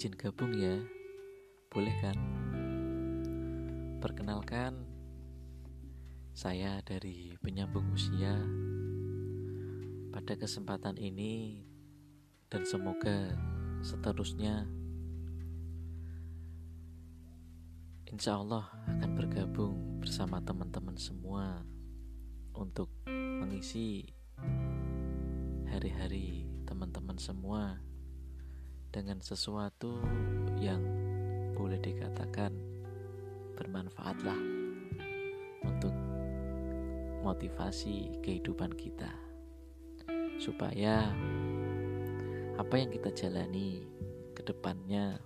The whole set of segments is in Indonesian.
izin gabung ya. Boleh kan? Perkenalkan Saya dari penyambung usia. Pada kesempatan ini Dan semoga seterusnya Insya Allah akan bergabung bersama teman-teman semua Untuk mengisi hari-hari teman-teman semua dengan sesuatu yang boleh dikatakan bermanfaatlah untuk motivasi kehidupan kita. Supaya apa yang kita jalani ke depannya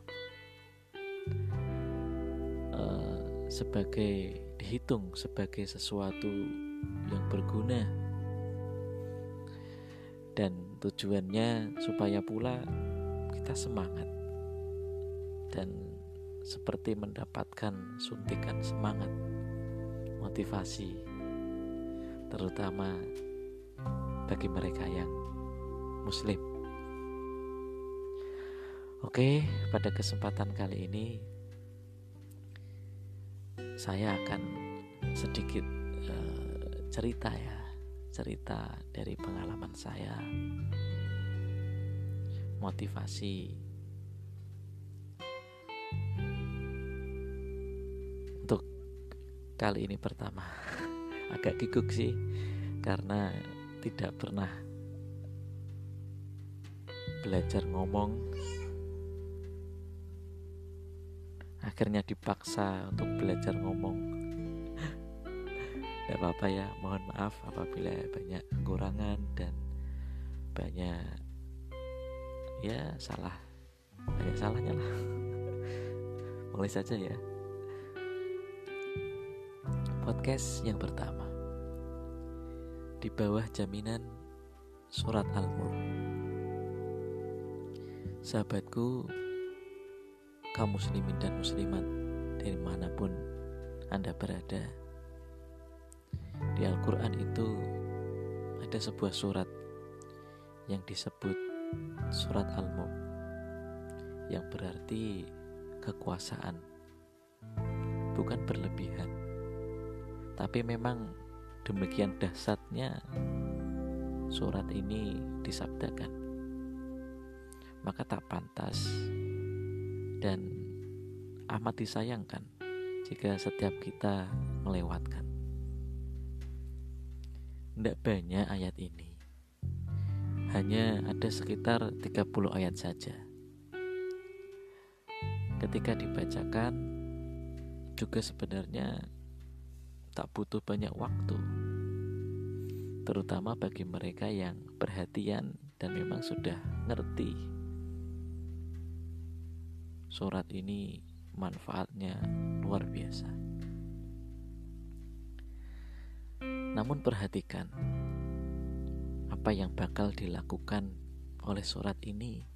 uh, sebagai dihitung sebagai sesuatu yang berguna. Dan tujuannya supaya pula kita semangat. Dan seperti mendapatkan suntikan semangat motivasi terutama bagi mereka yang muslim. Oke, pada kesempatan kali ini saya akan sedikit uh, cerita ya, cerita dari pengalaman saya motivasi. Untuk kali ini pertama. Agak giguk sih karena tidak pernah belajar ngomong. Akhirnya dipaksa untuk belajar ngomong. Tidak apa-apa ya mohon maaf apabila banyak kekurangan dan banyak ya salah. Banyak salahnya lah. Mulai saja ya. Podcast yang pertama. Di bawah jaminan surat al-mulk. Sahabatku kaum muslimin dan muslimat dari mana pun anda berada. Di Al-Quran itu ada sebuah surat yang disebut surat Al-Mulk yang berarti kekuasaan bukan berlebihan. Tapi memang demikian dahsyatnya surat ini disabdakan. Maka tak pantas dan amat disayangkan jika setiap kita melewatkan. Tidak banyak ayat ini hanya ada sekitar 30 ayat saja. Ketika dibacakan juga sebenarnya tak butuh banyak waktu. Terutama bagi mereka yang perhatian dan memang sudah ngerti. Surat ini manfaatnya luar biasa. Namun perhatikan apa yang bakal dilakukan oleh surat ini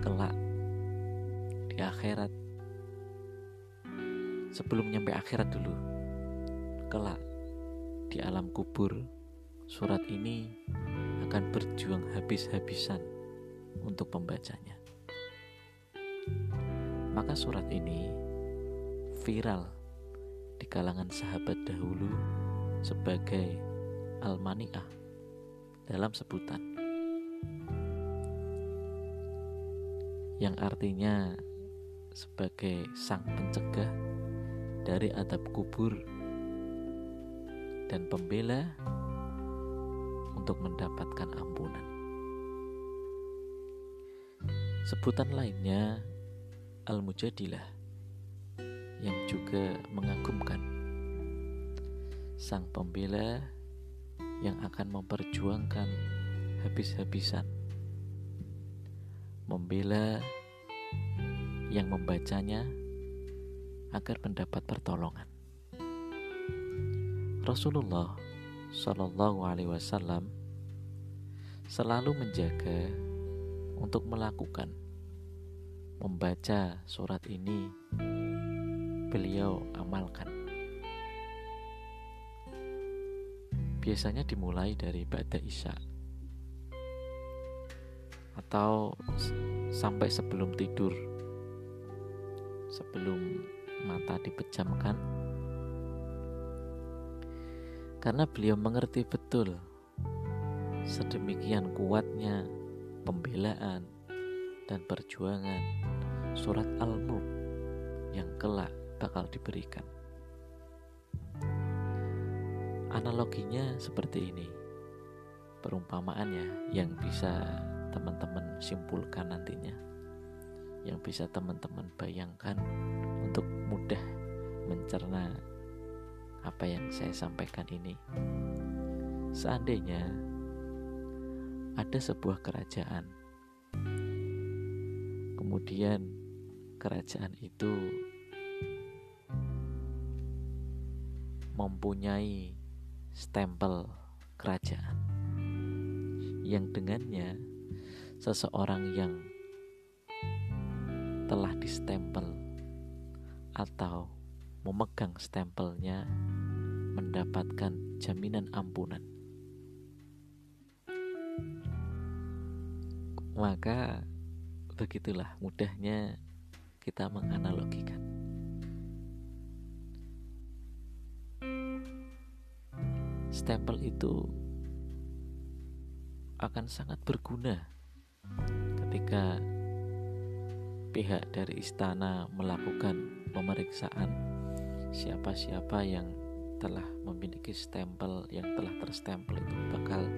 kelak di akhirat. Sebelum nyampe akhirat dulu kelak di alam kubur surat ini akan berjuang habis-habisan untuk pembacanya. Maka surat ini viral di kalangan sahabat dahulu sebagai Al-Mani'ah dalam sebutan yang artinya sebagai sang pencegah dari adab kubur dan pembela untuk mendapatkan ampunan. Sebutan lainnya Al-Mujadilah yang juga mengagumkan sang pembela yang akan memperjuangkan habis-habisan, membela yang membacanya agar mendapat pertolongan. Rasulullah Shallallahu Alaihi Wasallam selalu menjaga untuk melakukan membaca surat ini. Beliau amalkan. Biasanya dimulai dari Ba'da Isya. Atau sampai sebelum tidur. Sebelum mata dipejamkan. Karena beliau mengerti betul sedemikian kuatnya pembelaan dan perjuangan surat Al-Mulk yang kelak bakal diberikan. Analoginya seperti ini. Perumpamaannya yang bisa teman-teman simpulkan nantinya. Yang bisa teman-teman bayangkan untuk mudah mencerna apa yang saya sampaikan ini. Seandainya ada sebuah kerajaan, kemudian kerajaan itu mempunyai stempel kerajaan yang dengannya seseorang yang telah distempel atau memegang stempelnya mendapatkan jaminan ampunan. Maka begitulah mudahnya kita menganalogikan. Stempel itu akan sangat berguna ketika pihak dari istana melakukan pemeriksaan siapa-siapa yang telah memiliki stempel yang telah terstempel itu bakal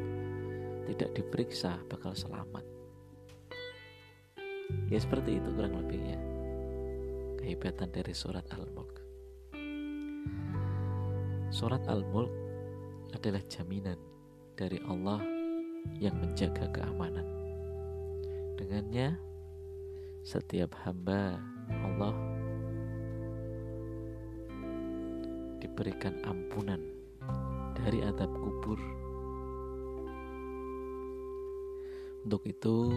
tidak diperiksa bakal selamat. Ya seperti itu kurang lebihnya kehebatan dari surat Al-Mulk. Surat Al-Mulk adalah jaminan dari Allah yang menjaga keamanan dengannya setiap hamba Allah diberikan ampunan dari adab kubur. Untuk itu,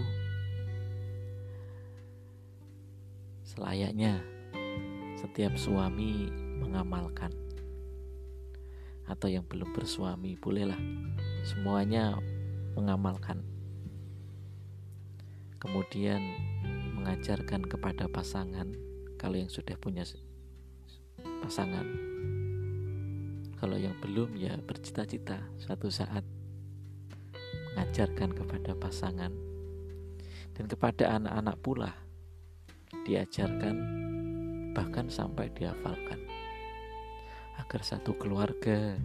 selayaknya setiap suami mengamalkan, atau yang belum bersuami, bolehlah. Semuanya mengamalkan. Kemudian mengajarkan kepada pasangan kalau yang sudah punya pasangan. Kalau yang belum ya bercita-cita suatu saat mengajarkan kepada pasangan. Dan kepada anak-anak pula diajarkan bahkan sampai dihafalkan agar satu keluarga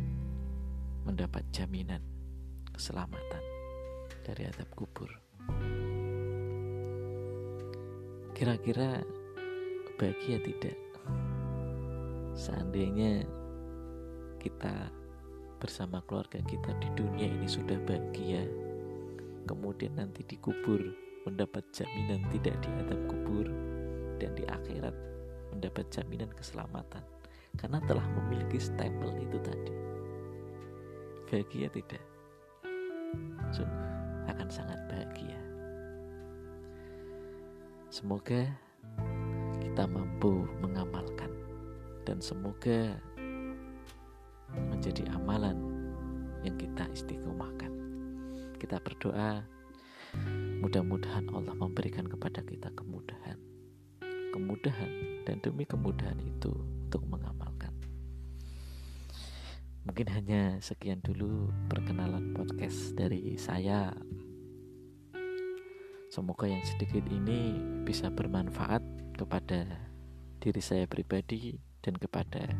mendapat jaminan keselamatan dari adab kubur. Kira-kira bahagia tidak? Seandainya kita bersama keluarga kita di dunia ini sudah bahagia, kemudian nanti dikubur mendapat jaminan tidak dihadap kubur dan di akhirat mendapat jaminan keselamatan karena telah memiliki stempel itu tadi. Bahagia tidak? Sungguh akan sangat bahagia. Semoga kita mampu mengamalkan dan semoga menjadi amalan yang kita istiqomahkan. Kita berdoa mudah-mudahan Allah memberikan kepada kita kemudahan. Kemudahan dan demi kemudahan itu untuk mengamalkan. Mungkin hanya sekian dulu perkenalan podcast dari saya Semoga yang sedikit ini bisa bermanfaat kepada diri saya pribadi dan kepada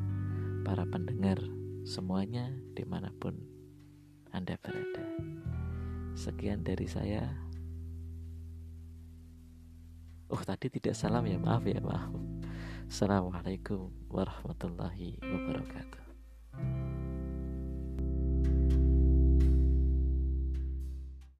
para pendengar semuanya di mana pun Anda berada. Sekian dari saya. Oh tadi tidak salam ya maaf ya maaf. Assalamualaikum warahmatullahi wabarakatuh.